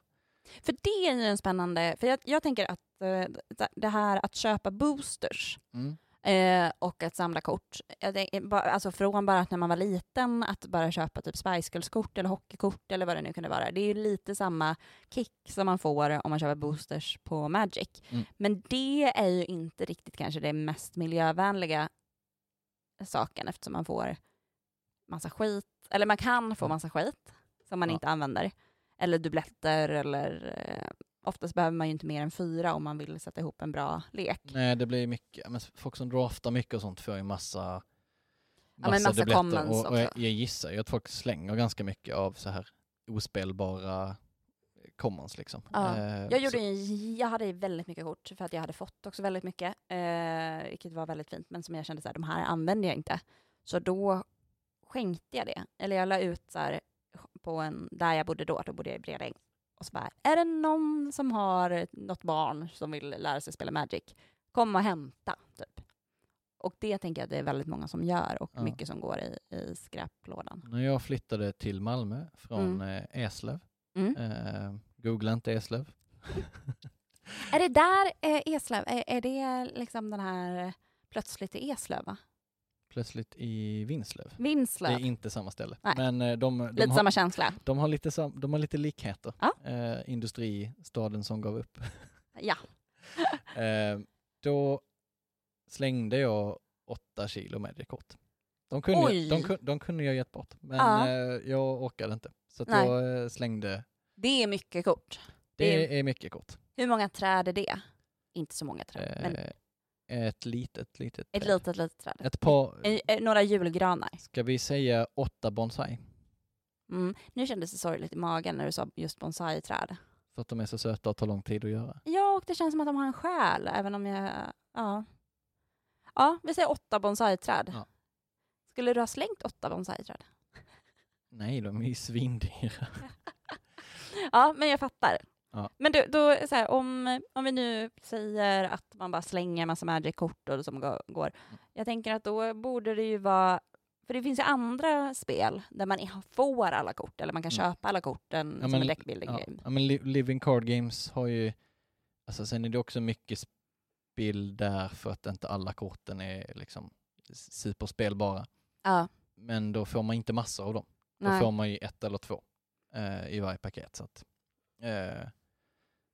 För det är ju en spännande, för jag, jag tänker att eh, det här att köpa boosters Mm. Eh, och att samla kort. Alltså från bara att när man var liten, att bara köpa typ Spice Girls-kort eller hockeykort eller vad det nu kunde vara. Det är ju lite samma kick som man får om man köper boosters på Magic. Mm. Men det är ju inte riktigt kanske det mest miljövänliga saken eftersom man får massa skit, eller man kan få massa skit som man Ja. inte använder. Eller dubbletter eller eh, oftast behöver man ju inte mer än fyra om man vill sätta ihop en bra lek. Nej, det blir mycket, men folk som draftar mycket och sånt får ju massa, men massa dubbletter. och, och jag, jag gissar ju att folk slänger ganska mycket av så här ospelbara commons liksom. Ja. Eh, Jag, gjorde en, jag hade väldigt mycket kort för att jag hade fått också väldigt mycket, eh, vilket var väldigt fint, men som jag kände så här, de här använder jag inte. Så då skänkte jag det. Eller jag la ut så här, på en, där jag bodde då, då bodde jag i Bredäng. Och så bara, är det någon som har något barn som vill lära sig spela Magic? Kom och hämta, typ. Och det tänker jag att det är väldigt många som gör och Ja. mycket som går i, i skräplådan. När jag flyttade till Malmö från eh, Eslöv, Mm. eh, googla inte Eslöv, Är det där eh, Eslöv, är, är det liksom den här eh, plötsligt i Eslöv va? Plötsligt i Vinslöv. Vinslöv? Det är inte samma ställe. Nej. Men eh, de, de, Lite har, samma känsla. de, har lite sam, de har lite likheter. Ja. Eh, industristaden som gav upp. Ja. Eh, då slängde jag åtta kilo Magic-kort. De kunde, Oj. de, de kunde jag gett bort, men Ja. eh, jag orkade inte. Så jag eh, slängde. Det är mycket kort. Det Det är mycket kort. Hur många träd är det? Inte så många träd, men Eh, ett litet, litet ett träd. litet, litet träd. Ett par, Eh, eh, Några julgranar. ska vi säga åtta bonsai? Mm. Nu kändes det sorgligt i magen när du sa just bonsai-träd. För att de är så söta och tar lång tid att göra. Ja, och det känns som att de har en själ, även om jag... Ja, ja vi säger åtta bonsai-träd. Ja. Skulle du ha slängt åtta bonsai-träd? Nej, de är ju svindyra. Ja, men jag fattar. Ja. Men du, då, så här, om, om vi nu säger att man bara slänger massa Magic-kort och som gå- går. Mm. Jag tänker att då borde det ju vara... För det finns ju andra spel där man får alla kort, eller man kan Mm. köpa alla korten Ja, som en deckbuilding Ja, game. ja, men Li- Living Card Games har ju, alltså sen är det också mycket spel där för att inte alla korten är liksom superspelbara. Ja, Men då får man inte massor av dem. Då nej. får man ju ett eller två eh, i varje paket. Så, att, eh,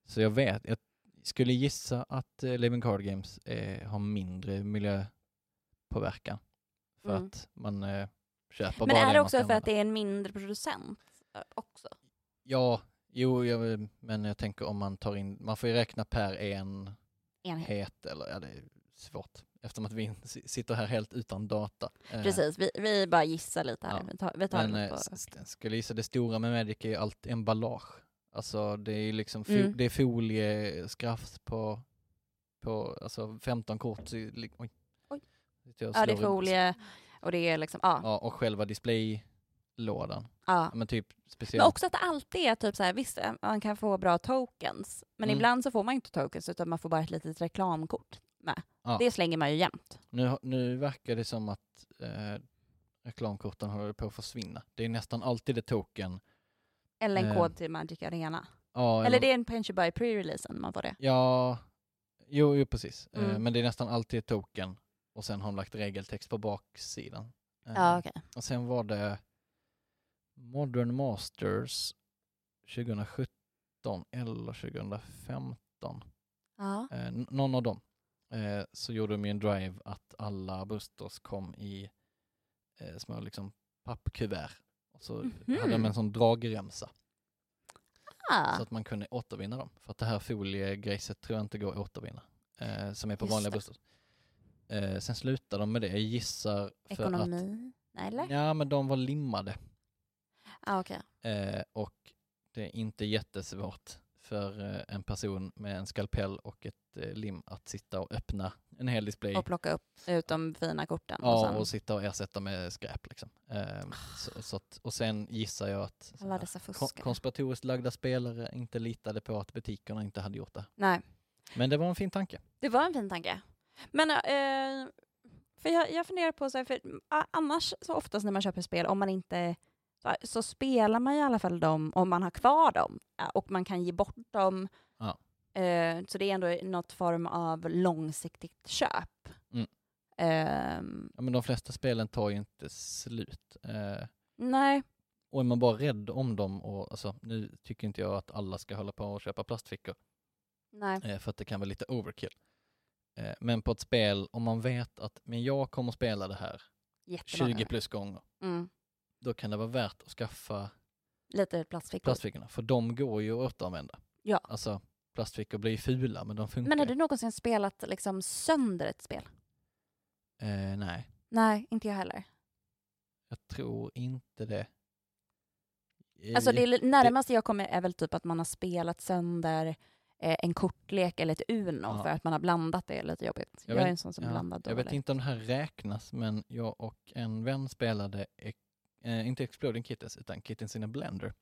så jag vet, jag skulle gissa att eh, Living Card Games eh, har mindre miljöpåverkan. För Mm. att man eh, köper Men bara är det det man också ska för att använda. det är en mindre producent eh, också? Ja, jo, jag, men jag tänker om man tar in, man får ju räkna per en Enhet. het eller ja det är svårt eftersom att vi si- sitter här helt utan data. Eh, Precis, vi, vi bara gissar lite här. Ja. Vi tar, vi tar Men det eh, på... s- s- skulle gissa det stora med Magic är ju allt emballage. Alltså det är liksom, fo- Mm. det är folieskaft på, på alltså 15 kort. Oj. Oj. Ja, det är folie och det är liksom, ja. Ja, och själva displaylådan. ja. Ja, Men typ speciellt. Men också att det alltid är typ så här, visst eh, man kan få bra tokens, men Mm. ibland så får man inte tokens utan man får bara ett litet reklamkort med. Ja. Det slänger man ju jämt. Nu, nu verkar det som att eh, reklamkorten håller på att försvinna. Det är nästan alltid ett token. Eller en Eh. kod till Magic Arena. Ja, Eller det är en Pension by pre-releasen man får det. Ja, jo, jo precis. Eh, Mm. men det är nästan alltid token och sen har de lagt regeltext på baksidan. Eh, Ja, okej. Och sen var det Modern Masters 2017 eller 2015. Ja. Någon av dem. Så gjorde de ju en drive att alla boosters kom i små liksom pappkuvert. Så Mhm. hade de en sån dragremsa Ah. så att man kunde återvinna dem. För att det här foliegrejset tror jag inte går att återvinna. Eh, som är på Just vanliga boosters. Eh, sen slutade de med det. Jag gissar för Ekonomi? Nej, eller? att... Ja, men de var limmade. Ah, okej. Eh, och det är inte jättesvårt för eh, en person med en skalpell och ett eh, lim att sitta och öppna en hel display. Och plocka upp ut de fina korten. och Ja, sen och sitta och ersätta med skräp. Liksom. Eh, så, så att, och sen gissar jag att alla dessa kon- konspiratoriskt lagda spelare inte litade på att butikerna inte hade gjort det. Nej, Men det var en fin tanke. det var en fin tanke. Men eh, för jag, jag funderar på, så här, för annars så oftast när man köper spel, om man inte så, spelar man i alla fall dem om man har kvar dem och man kan ge bort dem. Ja. Eh, så det är ändå något form av långsiktigt köp. Mm. Ehm, Ja, men de flesta spelen tar ju inte slut. Eh, nej, och är man bara rädd om dem, och alltså, nu tycker inte jag att alla ska hålla på och köpa plastfickor, nej. eh, för att det kan vara lite overkill. Eh, men på ett spel, om man vet att men jag kommer spela det här Jättemånga. 20 plus gånger, Mm. Då kan det vara värt att skaffa Lite plastfickor. plastfickorna, för de går ju att återanvända. Ja. Alltså, plastfickor blir fula, men de funkar. Men har du någonsin spelat liksom sönder ett spel? eh, nej, Nej, inte jag heller. jag tror inte det. Alltså Eh, det är närmast jag kommer är väl typ att man har spelat sönder eh, en kortlek eller ett Uno Ja. för att man har blandat det är lite jobbigt. Jag, Jag är vet- en sån som Ja, blandar jag dåligt. vet inte om det här räknas, men jag och en vän spelade, eh, inte Exploding Kittens, utan Kittens in a Blender,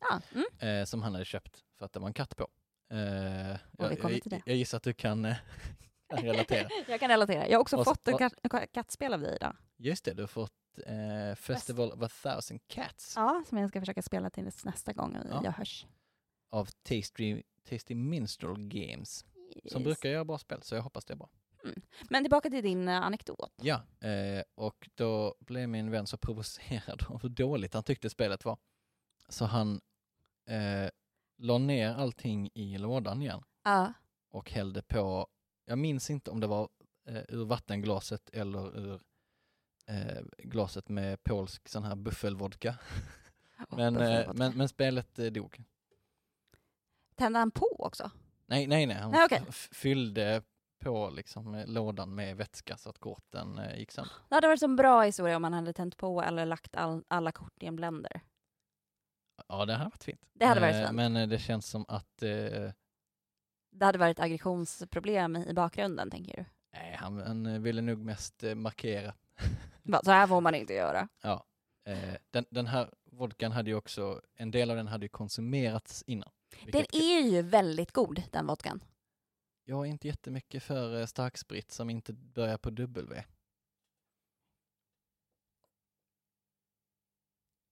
Ja, mm. eh, som han hade köpt för att det var en katt på. Eh, jag, jag, det. jag gissar att du kan, eh, kan relatera. jag kan relatera. Jag har också Och fått kat- kattspel av dig idag. Just det, du har fått eh, Festival of a thousand cats Ja, som jag ska försöka spela till nästa gång Ja. jag hörs. av Tasty, Tasty Minstrel Games, som Yes. brukar göra bra spel, så jag hoppas det är bra. Men tillbaka till din eh, anekdot. Ja, eh, och då blev min vän så provocerad av hur dåligt han tyckte spelet var. Så han eh, la ner allting i lådan igen Ja. och hällde på, jag minns inte om det var eh, ur vattenglaset eller ur eh, glaset med polsk sån här buffelvodka. Och Men, eh, buffelvodka. men, men spelet eh, dog. Tände han på också? Nej, nej, nej. Han Nej, f- fyllde på liksom eh, lådan med vätska så att korten eh, gick sönder. Det hade varit en bra historia om man hade tänt på eller lagt all, alla kort i en blender. Ja, det hade varit fint. Det hade varit Eh, fint. Men eh, det känns som att eh, Det hade varit aggressionsproblem i bakgrunden, tänker du? nej, han, han eh, ville nog mest markera. Så här får man inte göra. Ja. Den, den här vodkan hade ju också, en del av den hade ju konsumerats innan. Den är ju väldigt god, den vodkan. Jag är inte jättemycket för eh, starksprit som inte börjar på W.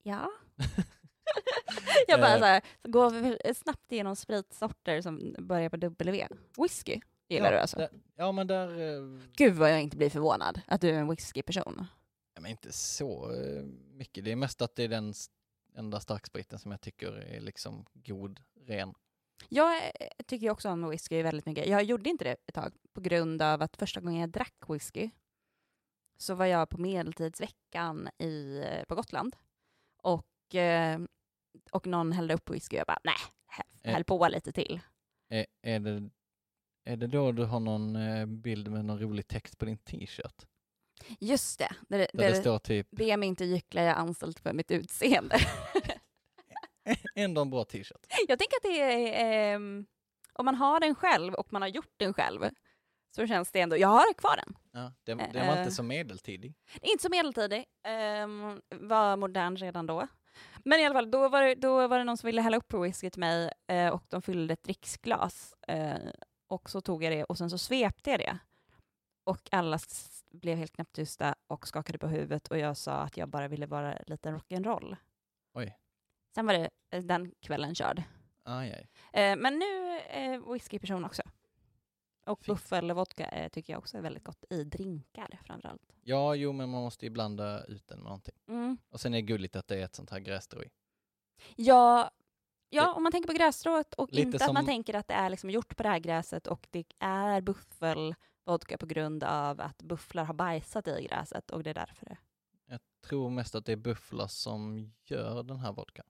Ja. jag bara Eh. så här, går snabbt igenom spritsorter som börjar på W. Whisky gillar ja, du alltså? Där, ja, men där... Eh, Gud vad jag inte blir förvånad att du är en whiskyperson. ja, men inte så eh, mycket. Det är mest att det är den enda starkspriten som jag tycker är liksom god, ren. Jag eh, tycker också om whisky väldigt mycket. Jag gjorde inte det ett tag på grund av att första gången jag drack whisky så var jag på medeltidsveckan i, eh, på Gotland och, eh, och någon hällde upp whisky och jag bara nej, hä- häll på lite till. Är, är, det, är det då du har någon bild med någon rolig text på din t-shirt? Just det, det, Där det, det står typ, be mig inte gyckla, jag är anställd för mitt utseende. Ändå en bra t-shirt. Jag tänker att det är, ehm, om man har den själv och man har gjort den själv, så känns det ändå, jag har kvar den. Ja, den, den var Eh. inte så medeltidig. Inte så medeltidig, um, var modern redan då. Men i alla fall, då var det, då var det någon som ville hälla upp whisky till mig eh, och de fyllde ett dricksglas. Eh, och så tog jag det och sen så svepte jag det. Och alla blev helt knäpptysta och skakade på huvudet och jag sa att jag bara ville vara lite rock'n'roll. Oj. Sen var det eh, den kvällen körd. Aj, aj. Eh, men nu eh, whiskyperson också. Och Fint. buffelvodka eh, tycker jag också är väldigt gott i drinkar framförallt. Ja, jo, men man måste ju blanda ut den med någonting. Mm. Och sen är det gulligt att det är ett sånt här grässtrå i. Ja, ja om man tänker på grässtrået och Lite inte att man som- tänker att det är liksom gjort på det här gräset och det är buffelvodka på grund av att bufflar har bajsat i gräset och det är därför det. Jag tror mest att det är bufflar som gör den här vodkan.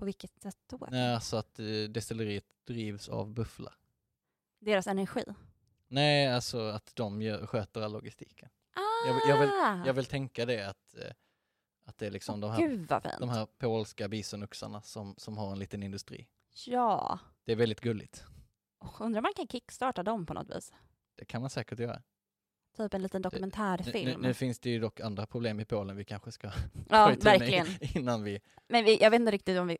På vilket sätt då? Nej, alltså att eh, destilleriet drivs av bufflar. Deras energi? Nej, alltså att de gör, sköter all logistiken. Jag vill- jag Ah! Jag vill tänka det att, eh, att det är liksom de här, de här polska bisonoxarna som, som har en liten industri. Ja. Det är väldigt gulligt. Och undrar om man kan kickstarta dem på något vis? Det kan man säkert göra. Typ en liten Nu, dokumentärfilm. nu, nu finns det ju dock andra problem i Polen vi kanske ska ja, verkligen. innan vi... Men vi, jag vet inte riktigt om vi...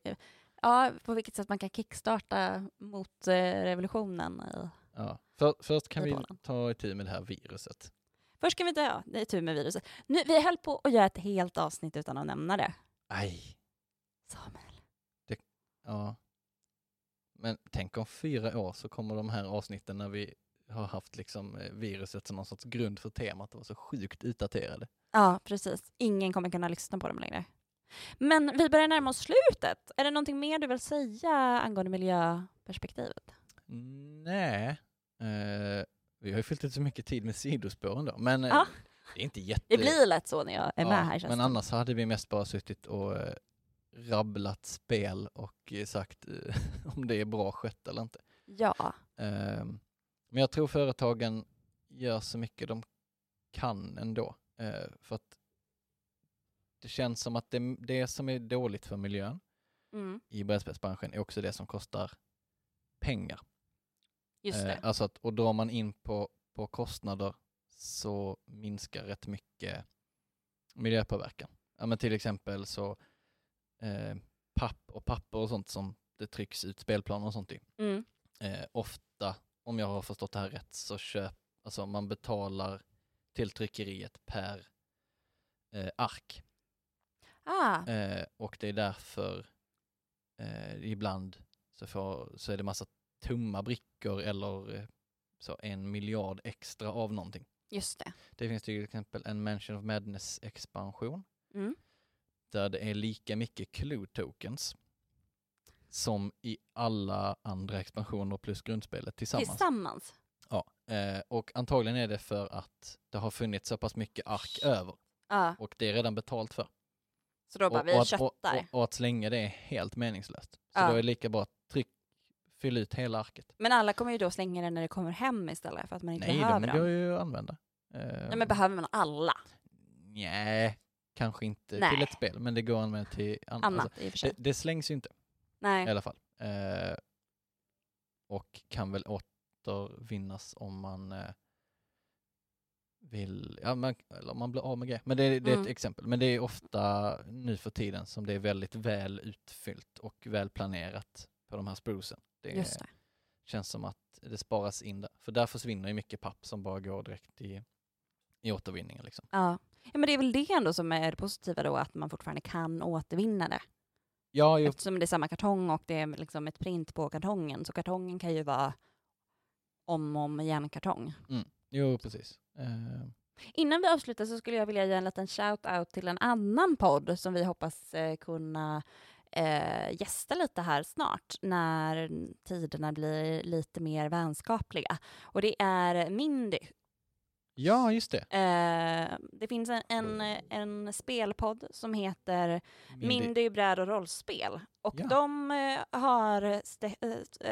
Ja, på vilket sätt man kan kickstarta mot eh, revolutionen. I. Ja. För, först kan vi Polen. ta itu med det här viruset. Först ska vi ta det är tur med viruset. Nu, vi höll på att göra ett helt avsnitt utan att nämna det. Aj, Samuel. ja. Men tänk om fyra år så kommer de här avsnitten när vi har haft liksom eh, viruset som någon sorts grund för temat och var så sjukt utdaterade. Ja, precis. Ingen kommer kunna lyssna på dem längre. Men vi börjar närma oss slutet. Är det någonting mer du vill säga angående miljöperspektivet? Nej, eh, vi har ju fyllt ut så mycket tid med sidospåren då, men eh, Ja. det är inte jätte... Det blir lätt så när jag är med Ja, här. känns Men det. annars hade vi mest bara suttit och eh, rabblat spel och sagt om det är bra skött eller inte. Ja, Ehm, men jag tror företagen gör så mycket de kan ändå. eh, för att det känns som att det, det som är dåligt för miljön mm. i brädspelsbranschen är också det som kostar pengar. just Eh, det. alltså att, och drar man in på, på kostnader så minskar rätt mycket miljöpåverkan. Ja, men till exempel så eh, papp och papper och sånt som det trycks ut spelplaner och sånt i. Mm. Eh, ofta, om jag har förstått det här rätt, så köp, alltså man betalar till tryckeriet per eh, ark. Ah, Eh, och det är därför eh, ibland så, får, så är det massa tomma brickor eller eh, så en miljard extra av någonting. just det. Det finns till exempel en Mansion of Madness-expansion Mm. där det är lika mycket clue tokens som i alla andra expansioner plus grundspelet tillsammans. Tillsammans. Ja, eh, och antagligen är det för att det har funnits så pass mycket ark över Ja, och det är redan betalt för. så då bara, och, vi och, att, och, köttar. och, och att slänga det är helt meningslöst. Så Ja. då är det lika bra att tryck, fyll ut hela arket. Men alla kommer ju då slänga den när det kommer hem istället för att man inte Nej, behöver de går ju att använda. Eh, Nej, men behöver man alla? nej, kanske inte Nej. till ett spel, men det går att använda till an- Annat alltså, det, det slängs ju inte Nej. i alla fall. Eh, och kan väl återvinnas om man eh, vill, ja, man, eller om man blir av med grejer. Men det, det är ett Mm. exempel. Men det är ofta nu för tiden som det är väldigt väl utfyllt och väl planerat på de här sprucen. Det, det. känns som att det sparas in där. För där försvinner ju mycket papp som bara går direkt i, i återvinningen. Liksom. Ja. ja, men det är väl det ändå som är det positiva då, att man fortfarande kan återvinna det. Ja, jo, Eftersom det är samma kartong och det är liksom ett print på kartongen, så kartongen kan ju vara om och om igen kartong. jo precis. Eh, Innan vi avslutar så skulle jag vilja ge en liten shout-out till en annan podd som vi hoppas eh, kunna eh, gästa lite här snart när tiderna blir lite mer vänskapliga. Och det är Mindy. Ja, just det. Eh, det finns en, en, en spelpodd som heter Mindy- Mindy bräd och rollspel. Och Ja. de eh, har stä- eh,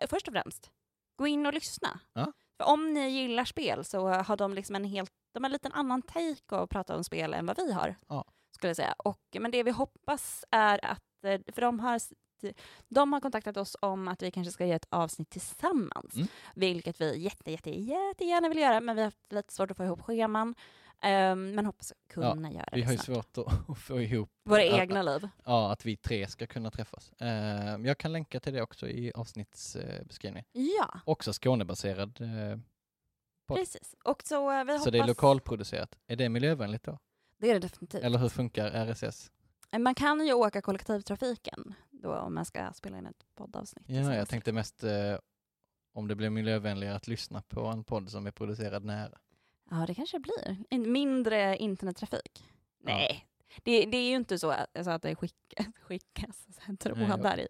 eh, först och främst, gå in och lyssna. Ja. För om ni gillar spel så har de liksom en helt, de har en liten annan take att prata om spel än vad vi har. Ja. Skulle jag säga. Och, men det vi hoppas är att för de har, de har kontaktat oss om att vi kanske ska göra ett avsnitt tillsammans, Mm. vilket vi jätte, jätte, jättegärna vill göra, men vi har haft lite svårt att få ihop scheman. Ehm, men hoppas kunna göra Vi det har ju svårt att, att få ihop Våra Ja, egna liv. ja, att vi tre ska kunna träffas. Eh, jag kan länka till det också i avsnittsbeskrivningen. Ja, Också Skånebaserad. Eh, Podd. precis. Och så eh, vi hoppas... så det är lokalproducerat. Är det miljövänligt då? Det är det definitivt. Eller hur funkar RSS? Man kan ju åka kollektivtrafiken då om man ska spela in ett poddavsnitt. Ja, jag tänkte mest eh, om det blir miljövänligare att lyssna på en podd som är producerad nära. Ja, det kanske blir. En mindre internettrafik. Ja. Nej, det, det är ju inte så att, alltså att det skickas, skickas så här Nej, jag- trådar i.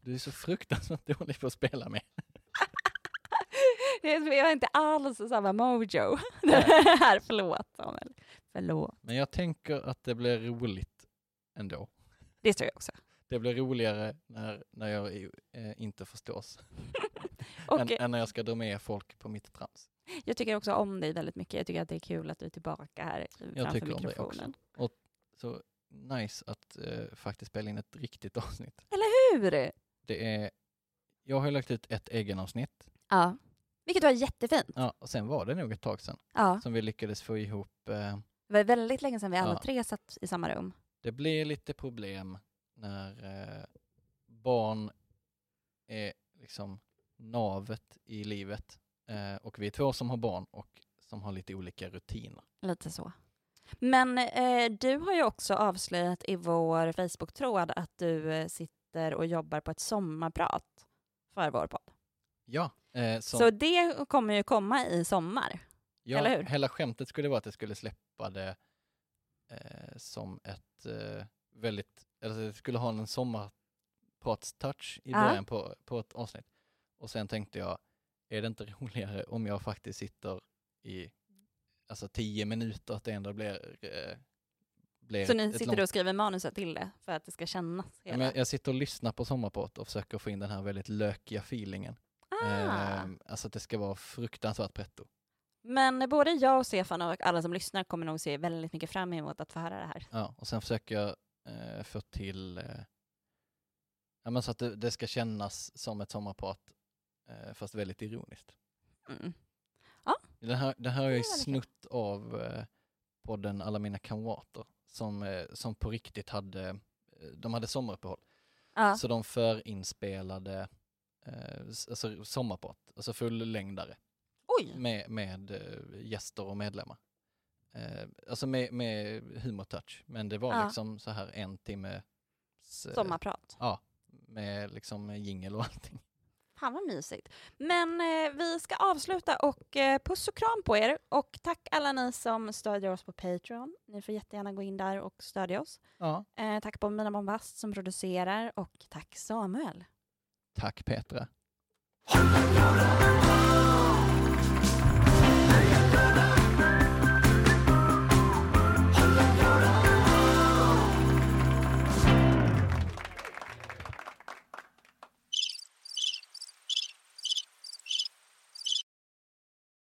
Du är så fruktansvärt dålig på att spela med. Vi har inte alls samma mojo. Här, förlåt Samuel. Förlåt. Men jag tänker att det blir roligt ändå. Det tror jag också. Det blir roligare när, när jag eh, inte förstås Och än, än när jag ska dra med folk på mitt trams. jag tycker också om dig väldigt mycket. Jag tycker att det är kul att du är tillbaka här framför tycker om dig också. mikrofonen. Så nice att eh, faktiskt spela in ett riktigt avsnitt. Hur? Det är, jag har lagt ut ett egenavsnitt. Ja. Vilket var jättefint. Ja, och sen var det nog ett tag sedan Ja. som vi lyckades få ihop. Eh, Det var väldigt länge sedan vi alla Ja. tre satt i samma rum. det blir lite problem när eh, barn är liksom navet i livet eh, och vi är två som har barn och som har lite olika rutiner. Lite så. Men eh, du har ju också avslöjat i vår Facebook-tråd att du eh, sitter och jobbar på ett sommarprat för vår podd. Ja, eh, som, Så det kommer ju komma i sommar. ja, eller hur? hela skämtet skulle vara att jag skulle släppa det eh, som ett väldigt, alltså det skulle ha en sommarpratstouch i Ja. början på, på ett avsnitt. Och sen tänkte jag, är det inte roligare om jag faktiskt sitter i alltså tio minuter att det ändå blir, eh, blir Så ni sitter långt- och skriver manuset till det för att det ska kännas hela. jag, jag sitter och lyssnar på sommarprat och försöker få in den här väldigt lökiga feelingen. Ah. Ehm, alltså att det ska vara fruktansvärt pretto. Men både jag och Stefan och alla som lyssnar kommer nog se väldigt mycket fram emot att få höra det här. Ja, och sen försöker jag eh, få till, eh, ja, men så att det, det ska kännas som ett sommarprat, eh, fast väldigt ironiskt. Mm. Det här, det här har jag snutt av eh, podden Alla mina kamrater, som, eh, som på riktigt hade, eh, de hade sommaruppehåll. Ja. Så de förinspelade eh, alltså sommarprat, alltså fullängdare Oj! med, med eh, gäster och medlemmar. Eh, alltså med, med humortouch, men det var Ja. liksom så här en timme Sommarprat. Ja, med liksom jingel och allting. Fan vad mysigt. Men eh, vi ska avsluta och eh, puss och kram på er. Och tack alla ni som stödjer oss på Patreon. Ni får jättegärna gå in där och stödja oss. Ja. Eh, tack på Mina Bombast som producerar och tack Samuel. Tack Petra.